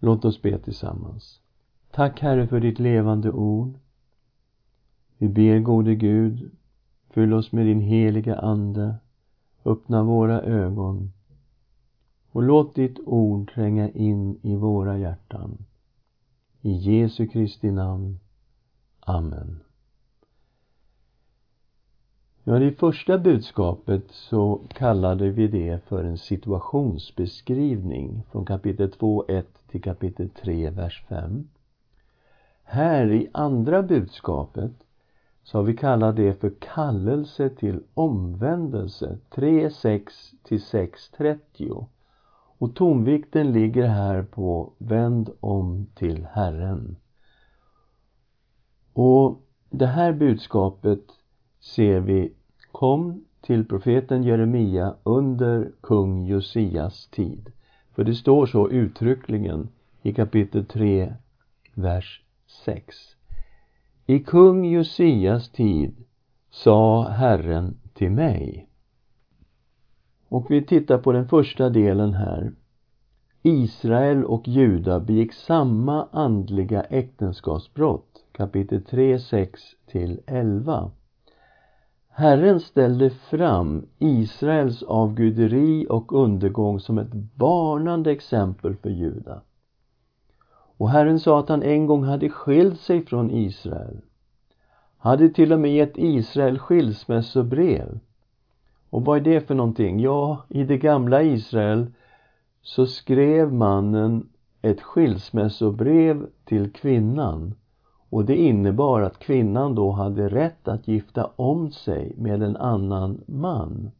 Låt oss be tillsammans. Tack Herre för ditt levande ord. Vi ber gode Gud, fyll oss med din heliga Ande, öppna våra ögon och låt ditt ord tränga in i våra hjärtan. I Jesu Kristi namn. Amen. Ja, i första budskapet så kallade vi det för en situationsbeskrivning från kapitel 2, 1 till kapitel 3, vers 5. Här i andra budskapet så har vi kallat det för kallelse till omvändelse 3.6 till 6.30 Och tonvikten ligger här på vänd om till Herren. Och det här budskapet ser vi kom till profeten Jeremia under kung Josias tid. För det står så uttryckligen i kapitel 3, vers 6. I kung Josias tid sa Herren till mig. Och vi tittar på den första delen här. Israel och Juda begick samma andliga äktenskapsbrott, kapitel 3, 6 till 11. Herren ställde fram Israels avguderi och undergång som ett varnande exempel för Juda. Och Herren sa att han en gång hade skilt sig från Israel. Hade till och med gett Israel skilsmässobrev. Och vad är det för någonting? Ja, i det gamla Israel så skrev mannen ett skilsmässobrev till kvinnan och det innebar att kvinnan då hade rätt att gifta om sig med en annan man.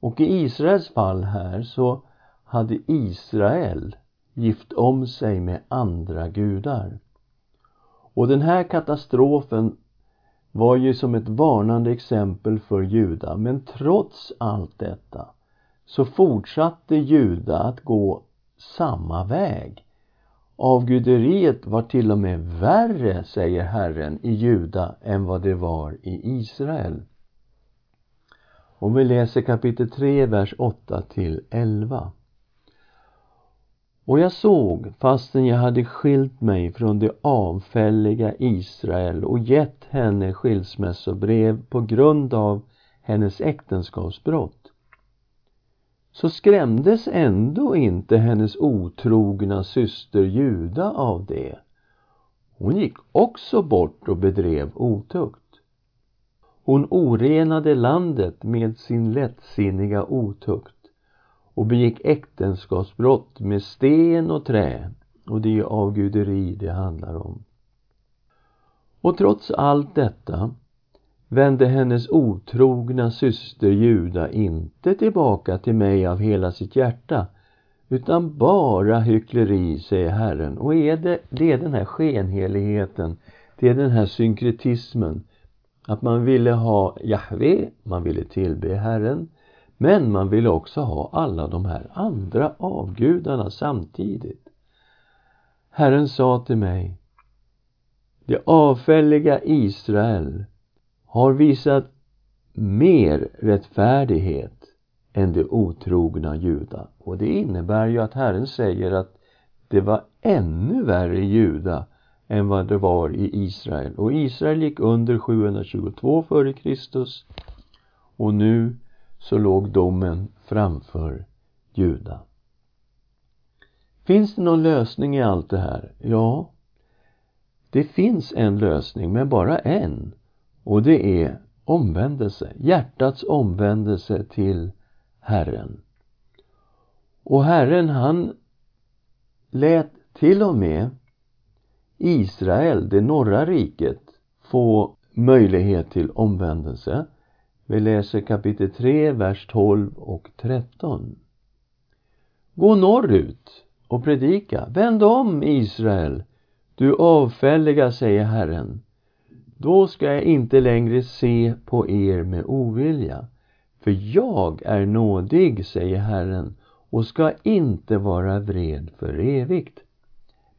Och i Israels fall här så hade Israel gift om sig med andra gudar. Och den här katastrofen var ju som ett varnande exempel för Juda. Men trots allt detta så fortsatte Juda att gå samma väg. Avguderiet var till och med värre, säger Herren, i Juda än vad det var i Israel. Om vi läser kapitel 3, vers 8 till 11. Och jag såg, fastän jag hade skilt mig från det avfälliga Israel och gett henne skilsmässobrev på grund av hennes äktenskapsbrott, så skrämdes ändå inte hennes otrogna syster Juda av det. Hon gick också bort och bedrev otukt. Hon orenade landet med sin lättsinniga otukt och begick äktenskapsbrott med sten och trä och det är avguderi det handlar om. Och trots allt detta vände hennes otrogna syster Juda inte tillbaka till mig av hela sitt hjärta utan bara hyckleri, säger Herren. Och är det, det är den här skenheligheten, det är den här synkretismen att man ville ha Jahve, man ville tillbe Herren men man ville också ha alla de här andra avgudarna samtidigt. Herren sa till mig Det avfälliga Israel har visat mer rättfärdighet än de otrogna Juda. Och det innebär ju att Herren säger att det var ännu värre i Juda än vad det var i Israel. Och Israel gick under 722 före Kristus och nu så låg domen framför Juda. Finns det någon lösning i allt det här? Ja, det finns en lösning, men bara en. Och det är omvändelse, hjärtats omvändelse till Herren. Och Herren han lät till och med Israel, det norra riket, få möjlighet till omvändelse. Vi läser kapitel 3, vers 12 och 13. Gå norrut och predika. Vänd om, Israel, du avfälliga, säger Herren. Då ska jag inte längre se på er med ovilja. För jag är nådig, säger Herren, och ska inte vara vred för evigt.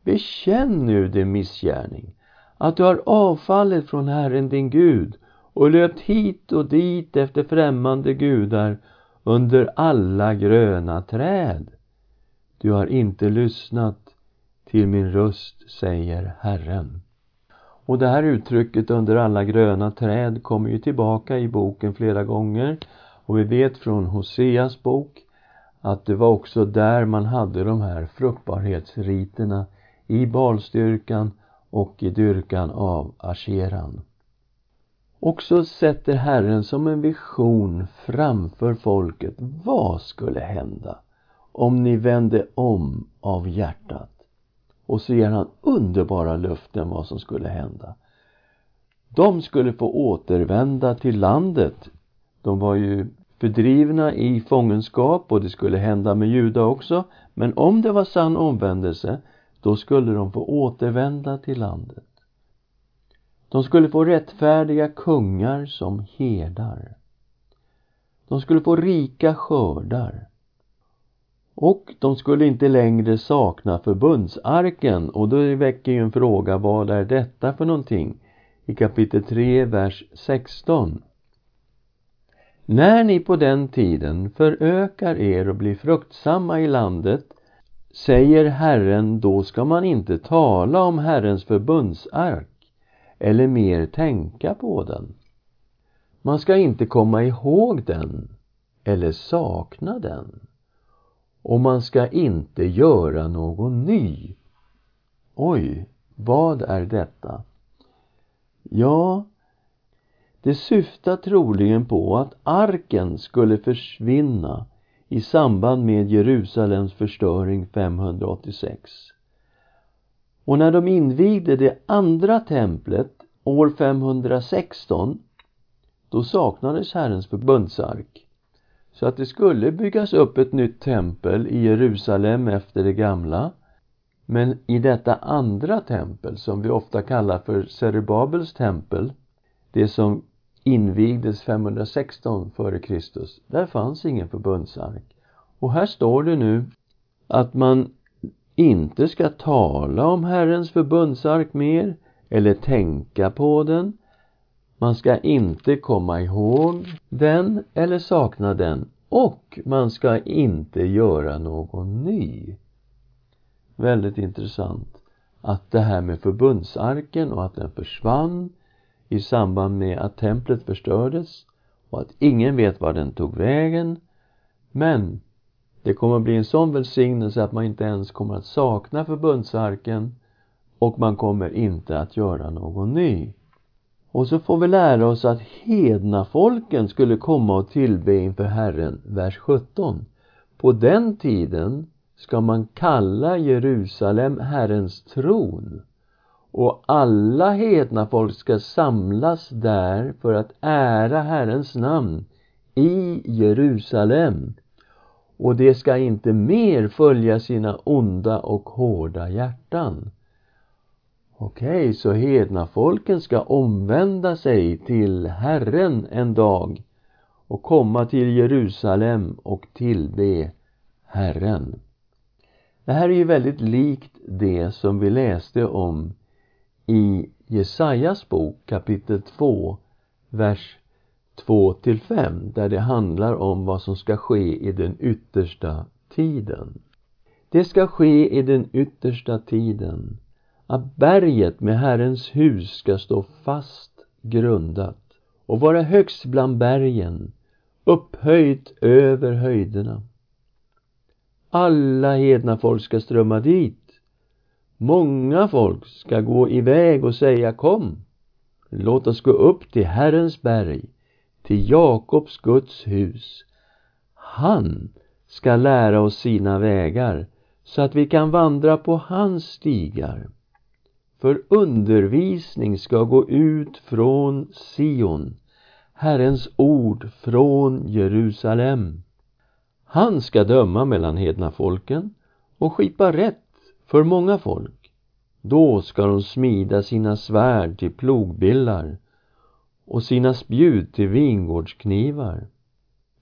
Bekänn nu din missgärning, att du har avfallit från Herren din Gud och löpt hit och dit efter främmande gudar under alla gröna träd. Du har inte lyssnat till min röst, säger Herren. Och det här uttrycket under alla gröna träd kommer ju tillbaka i boken flera gånger. Och vi vet från Hoseas bok att det var också där man hade de här fruktbarhetsriterna i balstyrkan och i dyrkan av Asheran. Och så sätter Herren som en vision framför folket. Vad skulle hända om ni vände om av hjärtat? Och så ger han underbara löften vad som skulle hända. De skulle få återvända till landet. De var ju fördrivna i fångenskap och det skulle hända med Juda också. Men om det var sann omvändelse, då skulle de få återvända till landet. De skulle få rättfärdiga kungar som herdar. De skulle få rika skördar. Och de skulle inte längre sakna förbundsarken och då väcker ju en fråga, vad är detta för någonting? I kapitel 3, vers 16. När ni på den tiden förökar er och blir fruktsamma i landet, säger Herren, då ska man inte tala om Herrens förbundsark eller mer tänka på den. Man ska inte komma ihåg den eller sakna den. Och man ska inte göra någon ny. Oj, vad är detta? Ja, det syftar troligen på att arken skulle försvinna i samband med Jerusalems förstöring 586. Och när de invigde det andra templet år 516 då saknades Herrens förbundsark. Så att det skulle byggas upp ett nytt tempel i Jerusalem efter det gamla. Men i detta andra tempel, som vi ofta kallar för Zerubabels tempel, det som invigdes 516 f.Kr. Där fanns ingen förbundsark. Och här står det nu att man inte ska tala om Herrens förbundsark mer eller tänka på den. Man ska inte komma ihåg den eller sakna den och man ska inte göra någon ny. Väldigt intressant att det här med förbundsarken och att den försvann i samband med att templet förstördes och att ingen vet var den tog vägen. Men det kommer att bli en sån välsignelse att man inte ens kommer att sakna förbundsarken och man kommer inte att göra någon ny. Och så får vi lära oss att hedna folken skulle komma och tillbe inför Herren, vers 17. På den tiden ska man kalla Jerusalem Herrens tron och alla hedna folk ska samlas där för att ära Herrens namn i Jerusalem och det ska inte mer följa sina onda och hårda hjärtan. Okej, okay, så hedna folken ska omvända sig till Herren en dag och komma till Jerusalem och tillbe Herren. Det här är ju väldigt likt det som vi läste om i Jesajas bok kapitel 2, vers 2 till 5 där det handlar om vad som ska ske i den yttersta tiden. Det ska ske i den yttersta tiden att berget med Herrens hus ska stå fast grundat och vara högst bland bergen, upphöjt över höjderna. Alla hedna folk ska strömma dit. Många folk ska gå iväg och säga kom, låt oss gå upp till Herrens berg, till Jakobs Guds hus. Han ska lära oss sina vägar så att vi kan vandra på hans stigar. För undervisning ska gå ut från Sion, Herrens ord från Jerusalem. Han ska döma mellan hedna folken och skipa rätt för många folk. Då ska de smida sina svärd till plogbillar och sina spjut till vingårdsknivar.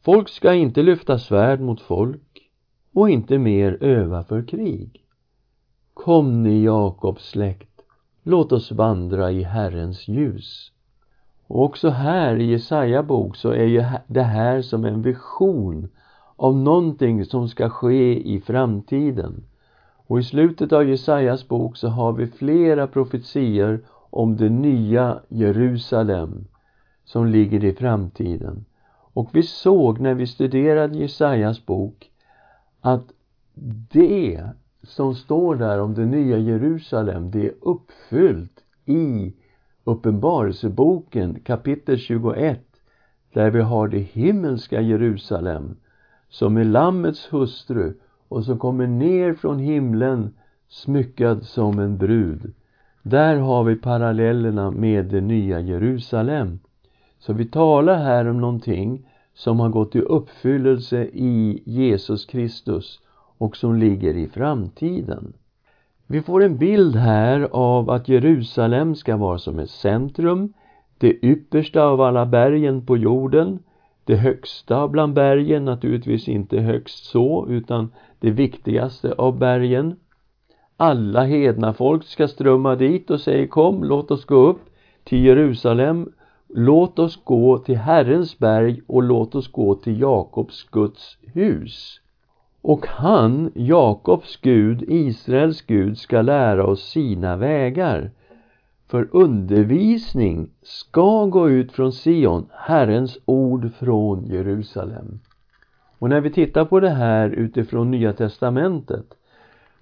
Folk ska inte lyfta svärd mot folk och inte mer öva för krig. Kom ni Jakobs släkt, låt oss vandra i Herrens ljus. Och också här i Jesaja bok så är ju det här som en vision av någonting som ska ske i framtiden. Och i slutet av Jesajas bok så har vi flera profetier om det nya Jerusalem som ligger i framtiden. Och vi såg när vi studerade Jesajas bok att det som står där om det nya Jerusalem, det är uppfyllt i Uppenbarelseboken kapitel 21 där vi har det himmelska Jerusalem som är Lammets hustru och som kommer ner från himlen smyckad som en brud. Där har vi parallellerna med det nya Jerusalem. Så vi talar här om någonting som har gått i uppfyllelse i Jesus Kristus och som ligger i framtiden. Vi får en bild här av att Jerusalem ska vara som ett centrum, det yppersta av alla bergen på jorden, det högsta bland bergen, naturligtvis inte högst så, utan det viktigaste av bergen. Alla hedna folk ska strömma dit och säga kom, låt oss gå upp till Jerusalem, låt oss gå till Herrens berg och låt oss gå till Jakobs Guds hus. Och han, Jakobs Gud, Israels Gud, ska lära oss sina vägar. För undervisning ska gå ut från Sion, Herrens ord från Jerusalem. Och när vi tittar på det här utifrån Nya Testamentet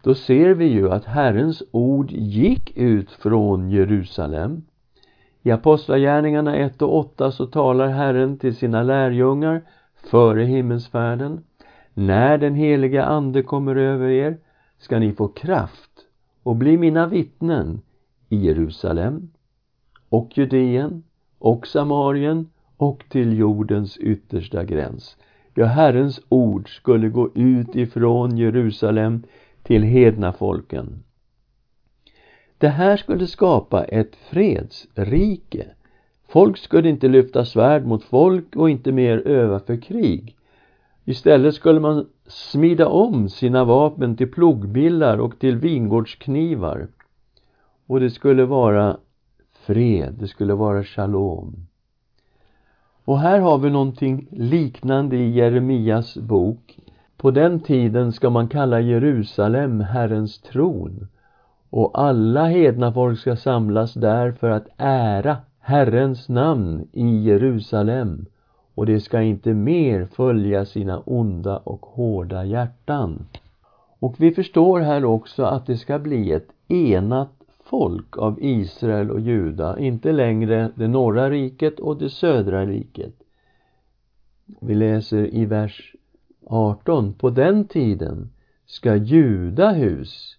då ser vi ju att Herrens ord gick ut från Jerusalem. I Apostlagärningarna 1 och 8 så talar Herren till sina lärjungar före himmelsfärden. När den heliga Ande kommer över er ska ni få kraft och bli mina vittnen i Jerusalem och Judeen och Samarien och till jordens yttersta gräns. Ja, Herrens ord skulle gå ut ifrån Jerusalem till hedna folken. Det här skulle skapa ett fredsrike. Folk skulle inte lyfta svärd mot folk och inte mer öva för krig. Istället skulle man smida om sina vapen till plogbillar och till vingårdsknivar. Och det skulle vara fred, det skulle vara shalom. Och här har vi någonting liknande i Jeremias bok. På den tiden ska man kalla Jerusalem Herrens tron och alla hedna folk ska samlas där för att ära Herrens namn i Jerusalem och de ska inte mer följa sina onda och hårda hjärtan. Och vi förstår här också att det ska bli ett enat folk av Israel och Juda, inte längre det norra riket och det södra riket. Vi läser i vers 18. På den tiden ska Judahus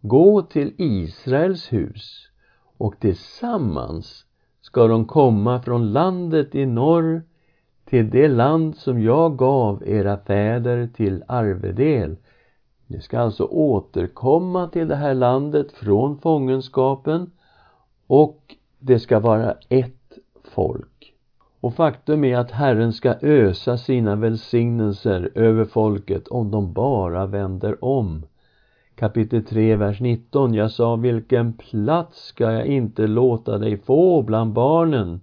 gå till Israels hus och tillsammans ska de komma från landet i norr till det land som jag gav era fäder till arvedel. Ni ska alltså återkomma till det här landet från fångenskapen och det ska vara ett folk. Och faktum är att Herren ska ösa sina välsignelser över folket om de bara vänder om. Kapitel 3, vers 19. Jag sa, vilken plats ska jag inte låta dig få bland barnen?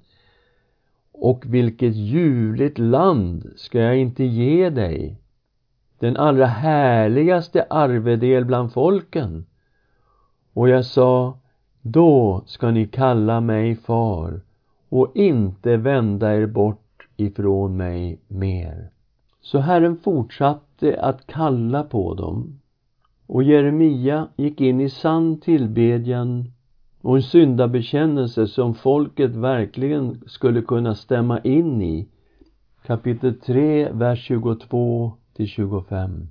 Och vilket ljuvligt land ska jag inte ge dig? Den allra härligaste arvedel bland folken. Och jag sa, då ska ni kalla mig far och inte vända er bort ifrån mig mer. Så Herren fortsatte att kalla på dem och Jeremia gick in i sann tillbedjan och en syndabekännelse som folket verkligen skulle kunna stämma in i. Kapitel 3, vers 22 till 25.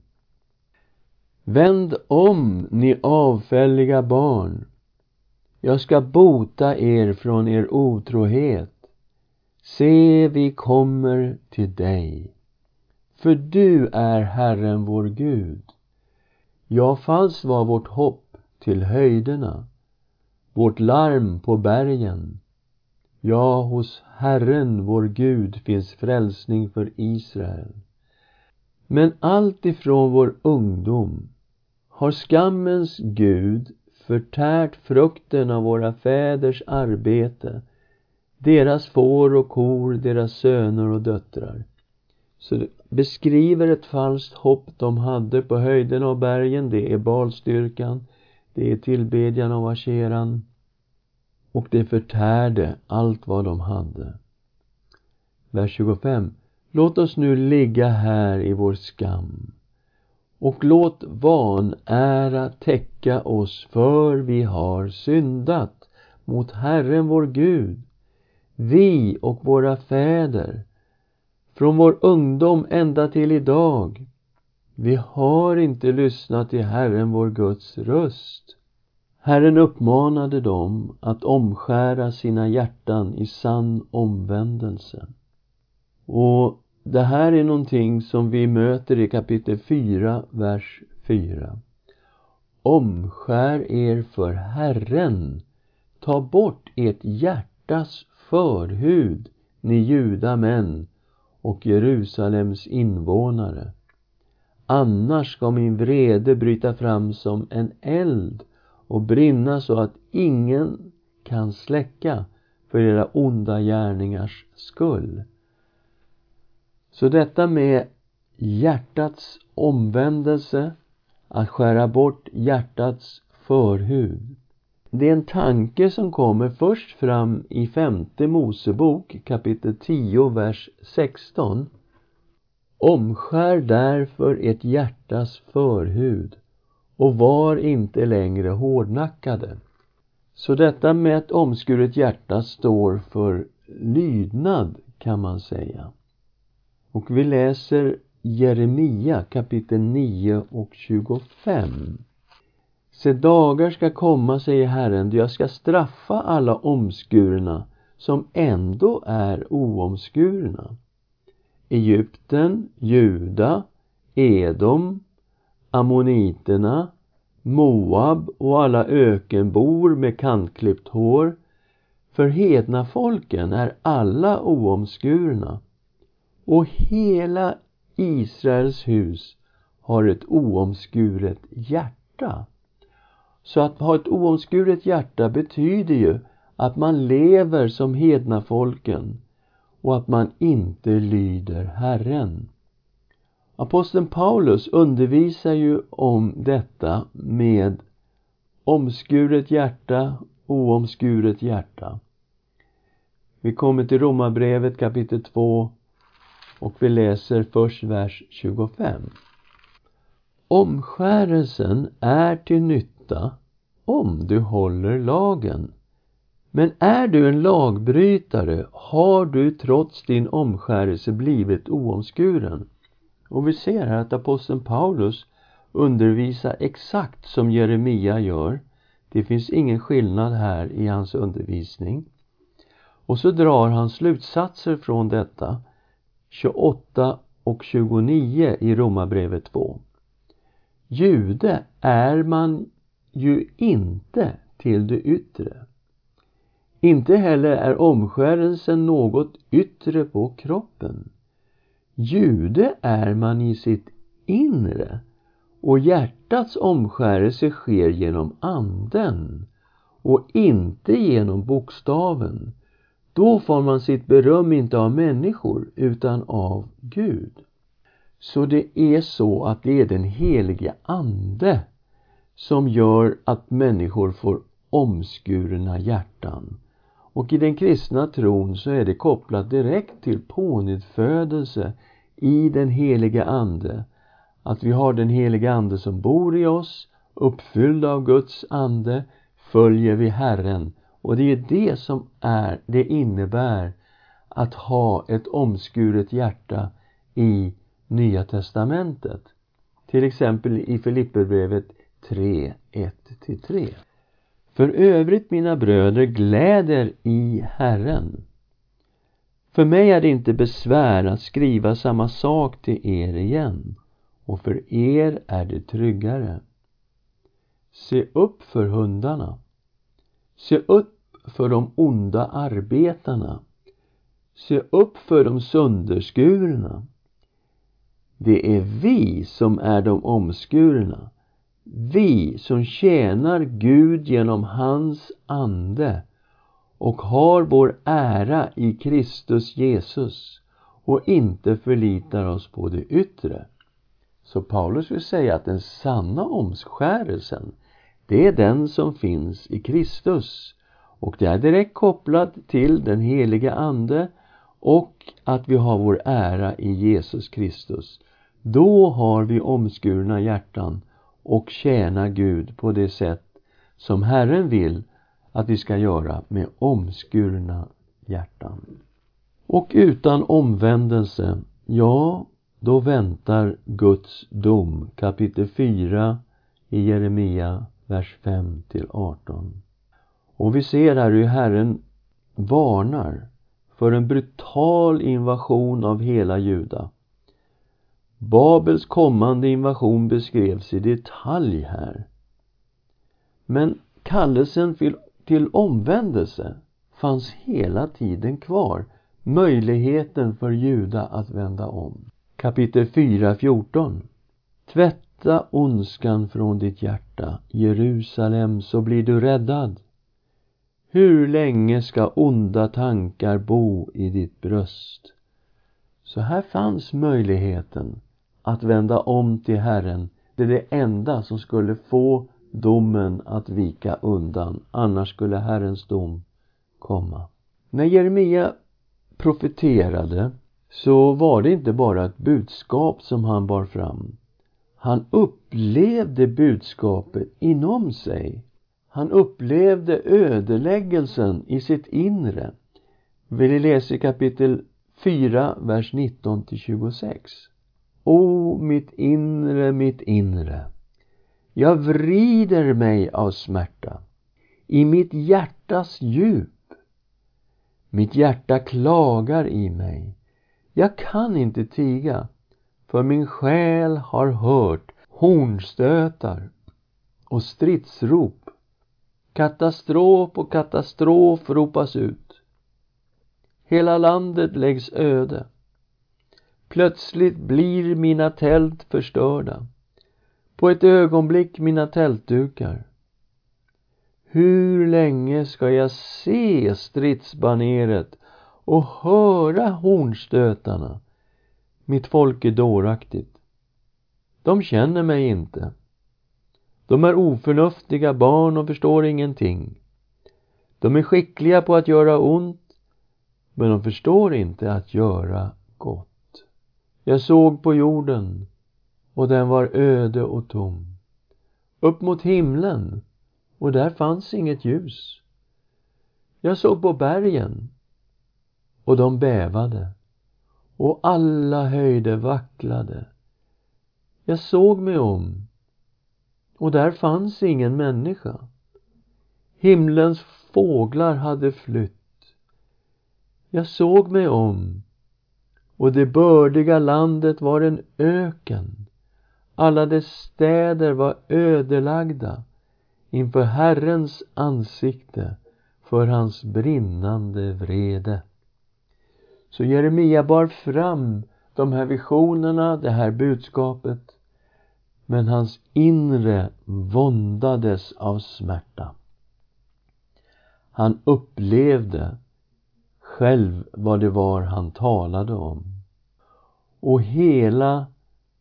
Vänd om, ni avfälliga barn. Jag ska bota er från er otrohet. Se, vi kommer till dig. För du är Herren vår Gud. Ja, falskt var vårt hopp till höjderna vårt larm på bergen. Ja, hos Herren, vår Gud, finns frälsning för Israel. Men allt ifrån vår ungdom har skammens Gud förtärt frukten av våra fäders arbete, deras får och kor, deras söner och döttrar. Så det beskriver ett falskt hopp de hade på höjden av bergen. Det är balstyrkan, det är tillbedjan av Asheran och de förtärde allt vad de hade. Vers 25. Låt oss nu ligga här i vår skam och låt vanära täcka oss för vi har syndat mot Herren vår Gud, vi och våra fäder, från vår ungdom ända till idag. Vi har inte lyssnat till Herren vår Guds röst. Herren uppmanade dem att omskära sina hjärtan i sann omvändelse. Och det här är någonting som vi möter i kapitel 4, vers 4. Omskär er för Herren. Ta bort ert hjärtas förhud, ni judamän och Jerusalems invånare. Annars ska min vrede bryta fram som en eld och brinna så att ingen kan släcka för era onda gärningars skull. Så detta med hjärtats omvändelse, att skära bort hjärtats förhud. Det är en tanke som kommer först fram i femte Mosebok kapitel 10, vers 16. Omskär därför ert hjärtas förhud och var inte längre hårdnackade. Så detta med ett omskuret hjärta står för lydnad kan man säga. Och vi läser Jeremia kapitel 9 och 25. Se dagar ska komma, säger Herren, då jag ska straffa alla omskurna som ändå är oomskurna. Egypten, Juda, Edom, ammoniterna, Moab och alla ökenbor med kantklippt hår. För hedna folken är alla oomskurna och hela Israels hus har ett oomskuret hjärta. Så att ha ett oomskuret hjärta betyder ju att man lever som hedna folken och att man inte lyder Herren. Aposteln Paulus undervisar ju om detta med omskuret hjärta, oomskuret hjärta. Vi kommer till Romarbrevet kapitel 2 och vi läser först vers 25. Omskärelsen är till nytta om du håller lagen. Men är du en lagbrytare har du trots din omskärelse blivit oomskuren. Och vi ser här att aposteln Paulus undervisar exakt som Jeremia gör. Det finns ingen skillnad här i hans undervisning. Och så drar han slutsatser från detta 28 och 29 i Romarbrevet 2. Jude är man ju inte till det yttre. Inte heller är omskärelsen något yttre på kroppen. Jude är man i sitt inre och hjärtats omskärelse sker genom anden och inte genom bokstaven då får man sitt beröm inte av människor utan av Gud. Så det är så att det är den helige Ande som gör att människor får omskurna hjärtan. Och i den kristna tron så är det kopplat direkt till pånyttfödelse i den heliga Ande. Att vi har den heliga Ande som bor i oss, uppfylld av Guds Ande, följer vi Herren och det är det som är, det innebär att ha ett omskuret hjärta i Nya Testamentet. Till exempel i Filipperbrevet 3, 1-3. För övrigt, mina bröder, gläder i Herren. För mig är det inte besvär att skriva samma sak till er igen, och för er är det tryggare. Se upp för hundarna. Se upp för de onda arbetarna. Se upp för de sönderskurna. Det är vi som är de omskurna. Vi som tjänar Gud genom hans ande och har vår ära i Kristus Jesus och inte förlitar oss på det yttre. Så Paulus vill säga att den sanna omskärelsen, det är den som finns i Kristus. Och det är direkt kopplat till den heliga Ande och att vi har vår ära i Jesus Kristus. Då har vi omskurna hjärtan och tjänar Gud på det sätt som Herren vill att vi ska göra med omskurna hjärtan. Och utan omvändelse, ja, då väntar Guds dom. Kapitel 4 i Jeremia, vers 5 till 18. Och vi ser här hur Herren varnar för en brutal invasion av hela Juda. Babels kommande invasion beskrevs i detalj här. Men kallelsen till till omvändelse fanns hela tiden kvar. Möjligheten för Juda att vända om. Kapitel 4, 14. Tvätta ondskan från ditt hjärta, Jerusalem, så blir du räddad. Hur länge ska onda tankar bo i ditt bröst? Så här fanns möjligheten att vända om till Herren. Det är det enda som skulle få domen att vika undan. Annars skulle Herrens dom komma. När Jeremia profeterade så var det inte bara ett budskap som han bar fram. Han upplevde budskapet inom sig. Han upplevde ödeläggelsen i sitt inre. Vi läser kapitel 4, vers 19 till 26. O, mitt inre, mitt inre. Jag vrider mig av smärta i mitt hjärtas djup. Mitt hjärta klagar i mig. Jag kan inte tiga, för min själ har hört hornstötar och stridsrop. Katastrof och katastrof ropas ut. Hela landet läggs öde. Plötsligt blir mina tält förstörda. På ett ögonblick mina tältdukar. Hur länge ska jag se stridsbaneret och höra hornstötarna? Mitt folk är dåraktigt. De känner mig inte. De är oförnuftiga barn och förstår ingenting. De är skickliga på att göra ont, men de förstår inte att göra gott. Jag såg på jorden och den var öde och tom. Upp mot himlen och där fanns inget ljus. Jag såg på bergen och de bävade och alla höjder vacklade. Jag såg mig om och där fanns ingen människa. Himlens fåglar hade flytt. Jag såg mig om och det bördiga landet var en öken. Alla dess städer var ödelagda inför Herrens ansikte för hans brinnande vrede. Så Jeremia bar fram de här visionerna, det här budskapet men hans inre våndades av smärta. Han upplevde själv vad det var han talade om. Och hela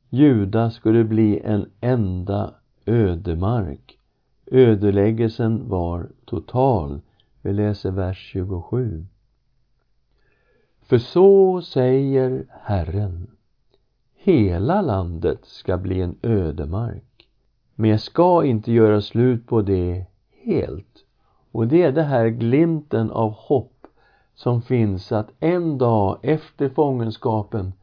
Juda skulle bli en enda ödemark. Ödeläggelsen var total. Vi läser vers 27. För så säger Herren. Hela landet ska bli en ödemark. Men jag ska inte göra slut på det helt. Och det är det här glimten av hopp som finns att en dag efter fångenskapen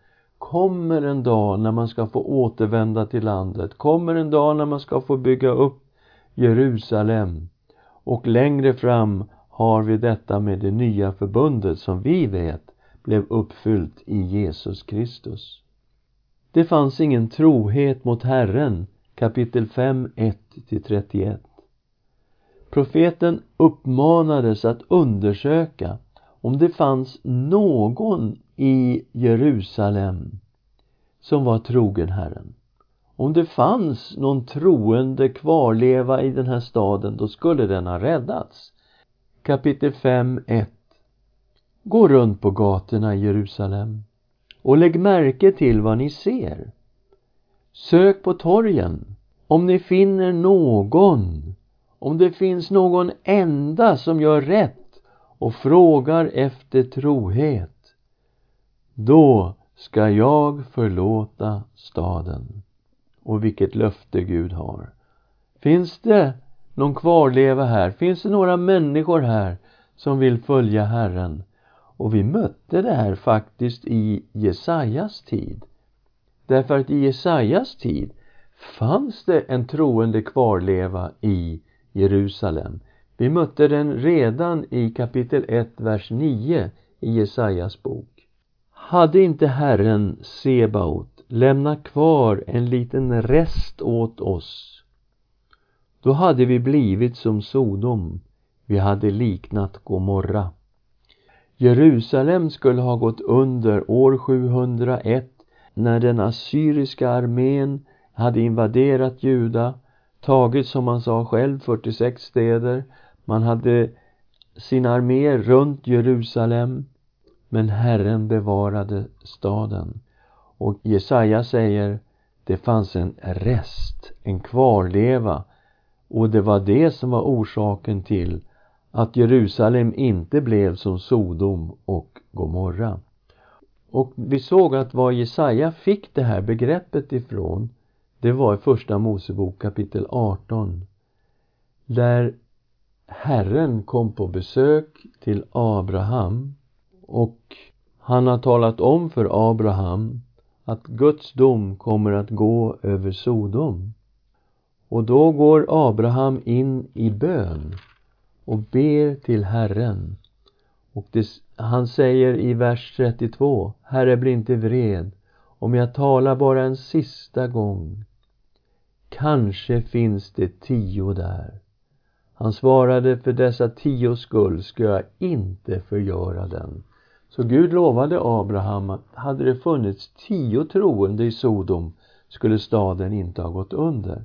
kommer en dag när man ska få återvända till landet, kommer en dag när man ska få bygga upp Jerusalem. Och längre fram har vi detta med det nya förbundet som vi vet blev uppfyllt i Jesus Kristus. Det fanns ingen trohet mot Herren, kapitel 5, 1-31. Profeten uppmanades att undersöka om det fanns någon i Jerusalem som var trogen Herren. Om det fanns någon troende kvarleva i den här staden, då skulle den ha räddats. Kapitel 5, 1 Gå runt på gatorna i Jerusalem och lägg märke till vad ni ser. Sök på torgen om ni finner någon, om det finns någon enda som gör rätt och frågar efter trohet. Då ska jag förlåta staden. Och vilket löfte Gud har. Finns det någon kvarleva här? Finns det några människor här som vill följa Herren? Och vi mötte det här faktiskt i Jesajas tid. Därför att i Jesajas tid fanns det en troende kvarleva i Jerusalem. Vi mötte den redan i kapitel 1, vers 9 i Jesajas bok. Hade inte Herren Sebaot lämnat kvar en liten rest åt oss, då hade vi blivit som Sodom, vi hade liknat Gomorra. Jerusalem skulle ha gått under år 701 när den assyriska armén hade invaderat Juda, tagit som man sa själv 46 städer. Man hade sin armé runt Jerusalem. Men Herren bevarade staden. Och Jesaja säger, det fanns en rest, en kvarleva. Och det var det som var orsaken till att Jerusalem inte blev som Sodom och Gomorra. Och vi såg att var Jesaja fick det här begreppet ifrån, det var i Första Mosebok kapitel 18. Där Herren kom på besök till Abraham och han har talat om för Abraham att Guds dom kommer att gå över Sodom. Och då går Abraham in i bön och ber till Herren. Och det, han säger i vers 32, Herre bli inte vred, om jag talar bara en sista gång. Kanske finns det tio där. Han svarade, för dessa tio skull ska jag inte förgöra den. Så Gud lovade Abraham att hade det funnits tio troende i Sodom skulle staden inte ha gått under.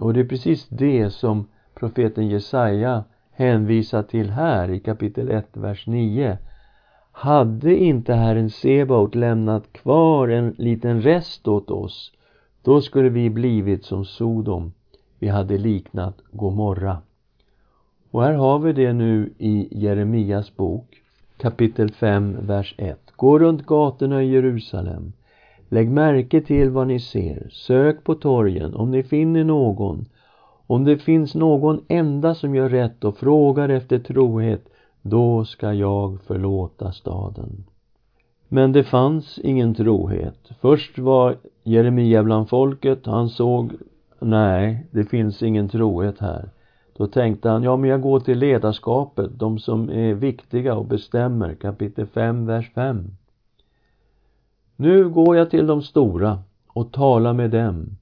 Och det är precis det som profeten Jesaja hänvisar till här i kapitel 1, vers 9. Hade inte Herren Sebaot lämnat kvar en liten rest åt oss, då skulle vi blivit som Sodom. Vi hade liknat Gomorra. Och här har vi det nu i Jeremias bok kapitel 5, vers 1. Gå runt gatorna i Jerusalem. Lägg märke till vad ni ser. Sök på torgen om ni finner någon. Om det finns någon enda som gör rätt och frågar efter trohet, då ska jag förlåta staden. Men det fanns ingen trohet. Först var Jeremia bland folket, han såg, nej, det finns ingen trohet här. Då tänkte han, ja men jag går till ledarskapet, de som är viktiga och bestämmer, kapitel 5, vers 5. Nu går jag till de stora och talar med dem.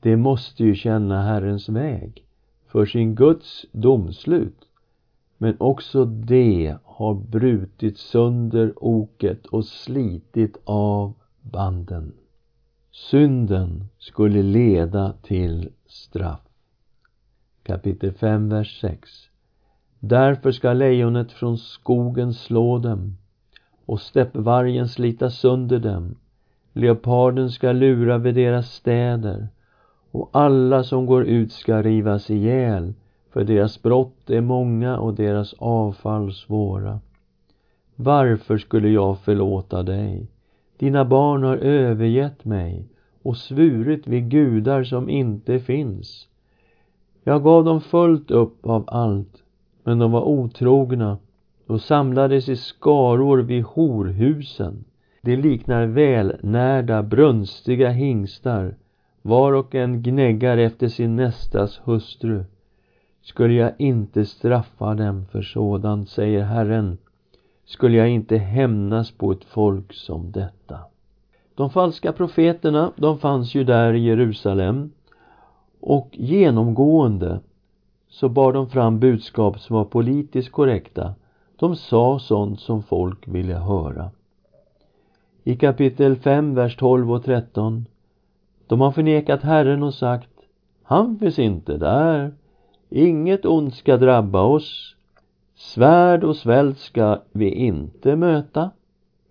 De måste ju känna Herrens väg för sin Guds domslut. Men också de har brutit sönder oket och slitit av banden. Synden skulle leda till straff kapitel 5, vers 6. Därför ska lejonet från skogen slå dem och steppvargen slita sönder dem. Leoparden ska lura vid deras städer och alla som går ut ska rivas ihjäl för deras brott är många och deras avfall svåra. Varför skulle jag förlåta dig? Dina barn har övergett mig och svurit vid gudar som inte finns. Jag gav dem fullt upp av allt, men de var otrogna och samlades i skaror vid horhusen. De liknar välnärda, brunstiga hingstar. Var och en gnäggar efter sin nästas hustru. Skulle jag inte straffa dem för sådant, säger Herren, skulle jag inte hämnas på ett folk som detta. De falska profeterna, de fanns ju där i Jerusalem och genomgående så bar de fram budskap som var politiskt korrekta. De sa sånt som folk ville höra. I kapitel 5, vers 12 och 13. De har förnekat Herren och sagt Han finns inte där. Inget ont ska drabba oss. Svärd och svält ska vi inte möta.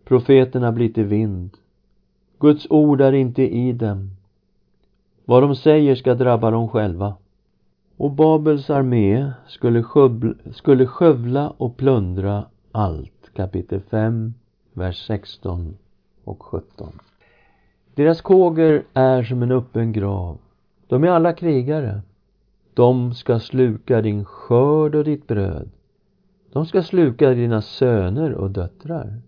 Profeterna blir till vind Guds ord är inte i dem. Vad de säger ska drabba dem själva. Och Babels armé skulle, skövla, skulle skövla och plundra allt. Kapitel 5, vers 16 och 17. Deras kåger är som en öppen grav. De är alla krigare. De ska sluka din skörd och ditt bröd. De ska sluka dina söner och döttrar.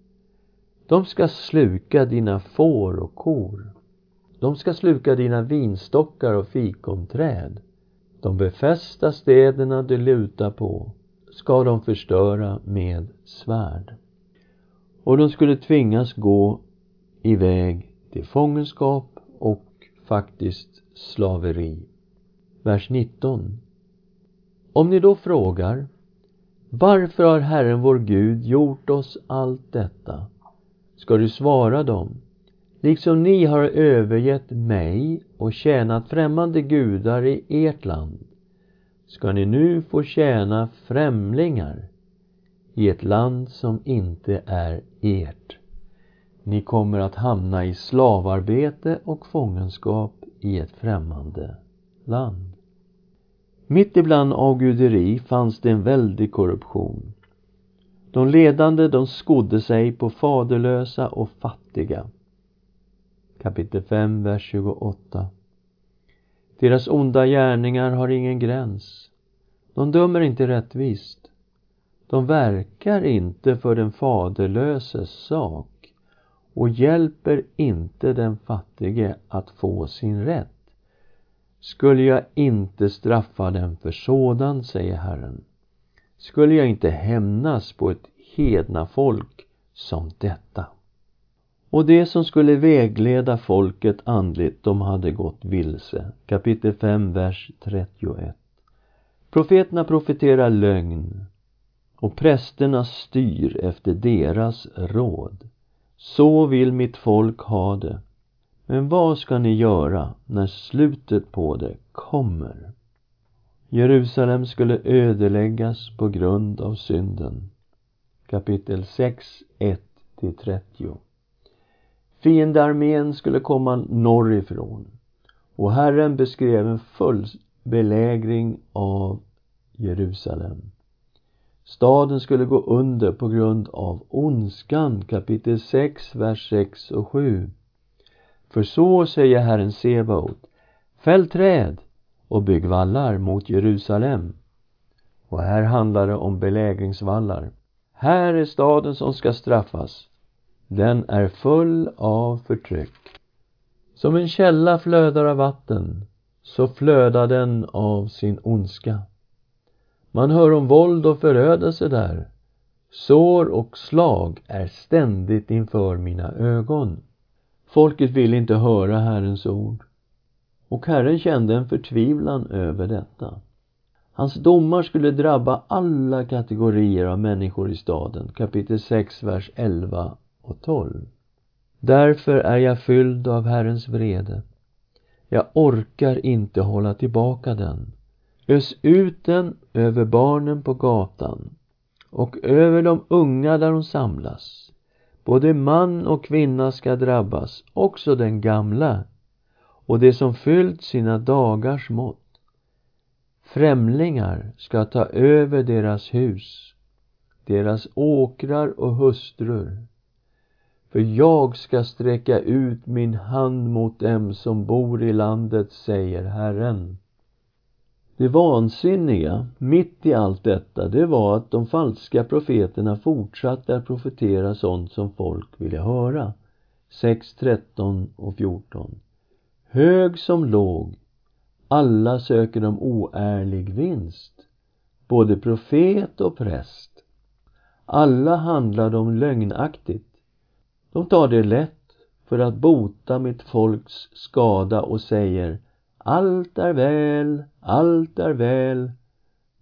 De ska sluka dina får och kor. De ska sluka dina vinstockar och fikonträd. De befästa städerna du lutar på ska de förstöra med svärd. Och de skulle tvingas gå iväg till fångenskap och faktiskt slaveri. Vers 19. Om ni då frågar varför har Herren vår Gud gjort oss allt detta? Ska du svara dem Liksom ni har övergett mig och tjänat främmande gudar i ert land ska ni nu få tjäna främlingar i ett land som inte är ert. Ni kommer att hamna i slavarbete och fångenskap i ett främmande land. Mitt ibland avguderi fanns det en väldig korruption. De ledande, de skodde sig på faderlösa och fattiga. Kapitel 5, vers 28. Deras onda gärningar har ingen gräns. De dömer inte rättvist. De verkar inte för den faderlöses sak och hjälper inte den fattige att få sin rätt. Skulle jag inte straffa dem för sådan, säger Herren, skulle jag inte hämnas på ett hedna folk som detta. Och det som skulle vägleda folket andligt, de hade gått vilse. Kapitel 5, vers 31. Profeterna profeterar lögn och prästerna styr efter deras råd. Så vill mitt folk ha det. Men vad ska ni göra när slutet på det kommer? Jerusalem skulle ödeläggas på grund av synden. Kapitel 6, 1-30 Fiendearmén skulle komma norrifrån och Herren beskrev en full belägring av Jerusalem. Staden skulle gå under på grund av ondskan, kapitel 6, vers 6 och 7. För så säger Herren Sebaot, fäll träd och bygg vallar mot Jerusalem. Och här handlar det om belägringsvallar. Här är staden som ska straffas. Den är full av förtryck. Som en källa flödar av vatten, så flödar den av sin ondska. Man hör om våld och förödelse där. Sår och slag är ständigt inför mina ögon. Folket vill inte höra Herrens ord. Och Herren kände en förtvivlan över detta. Hans domar skulle drabba alla kategorier av människor i staden. Kapitel 6, vers 11 och 12. Därför är jag fylld av Herrens vrede. Jag orkar inte hålla tillbaka den. Ös ut den över barnen på gatan och över de unga där de samlas. Både man och kvinna ska drabbas, också den gamla och det som fyllt sina dagars mått. Främlingar ska ta över deras hus, deras åkrar och hustrur för jag ska sträcka ut min hand mot dem som bor i landet, säger Herren. Det vansinniga, mitt i allt detta, det var att de falska profeterna fortsatte att profetera sånt som folk ville höra. 6, 13 och 14. Hög som låg, alla söker de oärlig vinst, både profet och präst. Alla handlar de lögnaktigt de tar det lätt för att bota mitt folks skada och säger allt är väl, allt är väl,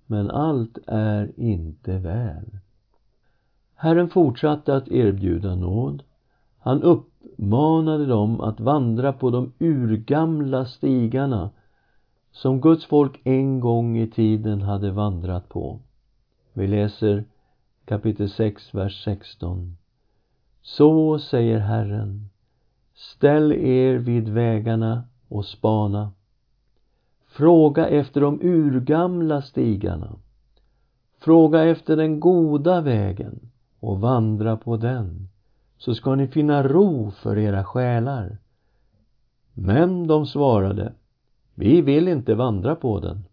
men allt är inte väl. Herren fortsatte att erbjuda nåd. Han uppmanade dem att vandra på de urgamla stigarna som Guds folk en gång i tiden hade vandrat på. Vi läser kapitel 6, vers 16. Så säger Herren, Ställ er vid vägarna och spana. Fråga efter de urgamla stigarna. Fråga efter den goda vägen och vandra på den, så ska ni finna ro för era själar. Men de svarade, vi vill inte vandra på den.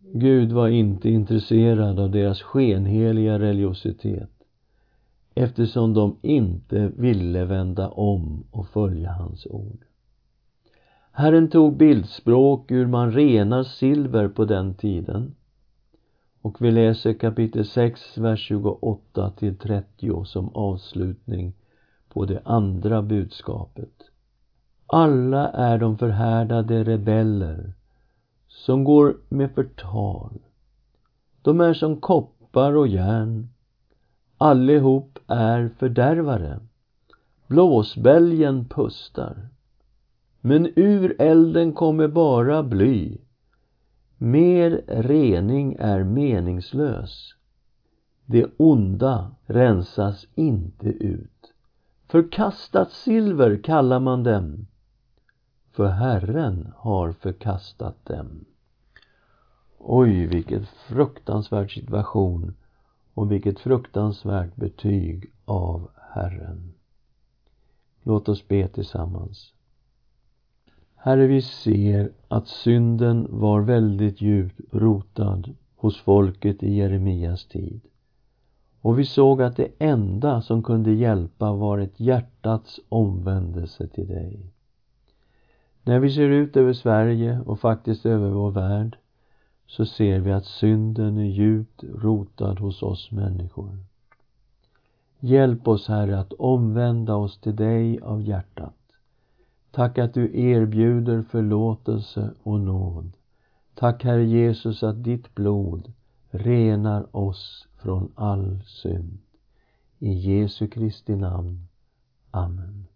Gud var inte intresserad av deras skenheliga religiositet eftersom de inte ville vända om och följa hans ord. Herren tog bildspråk ur man renar silver på den tiden. Och vi läser kapitel 6, vers 28 till 30 som avslutning på det andra budskapet. Alla är de förhärdade rebeller som går med förtal. De är som koppar och järn. Allihop är fördärvare. Blåsbälgen pustar. Men ur elden kommer bara bly. Mer rening är meningslös. Det onda rensas inte ut. Förkastat silver kallar man dem för Herren har förkastat dem. Oj, vilket fruktansvärd situation och vilket fruktansvärt betyg av Herren. Låt oss be tillsammans. Herre, vi ser att synden var väldigt djupt rotad hos folket i Jeremias tid. Och vi såg att det enda som kunde hjälpa var ett hjärtats omvändelse till dig. När vi ser ut över Sverige och faktiskt över vår värld så ser vi att synden är djupt rotad hos oss människor. Hjälp oss, Herre, att omvända oss till dig av hjärtat. Tack att du erbjuder förlåtelse och nåd. Tack, Herre Jesus, att ditt blod renar oss från all synd. I Jesu Kristi namn. Amen.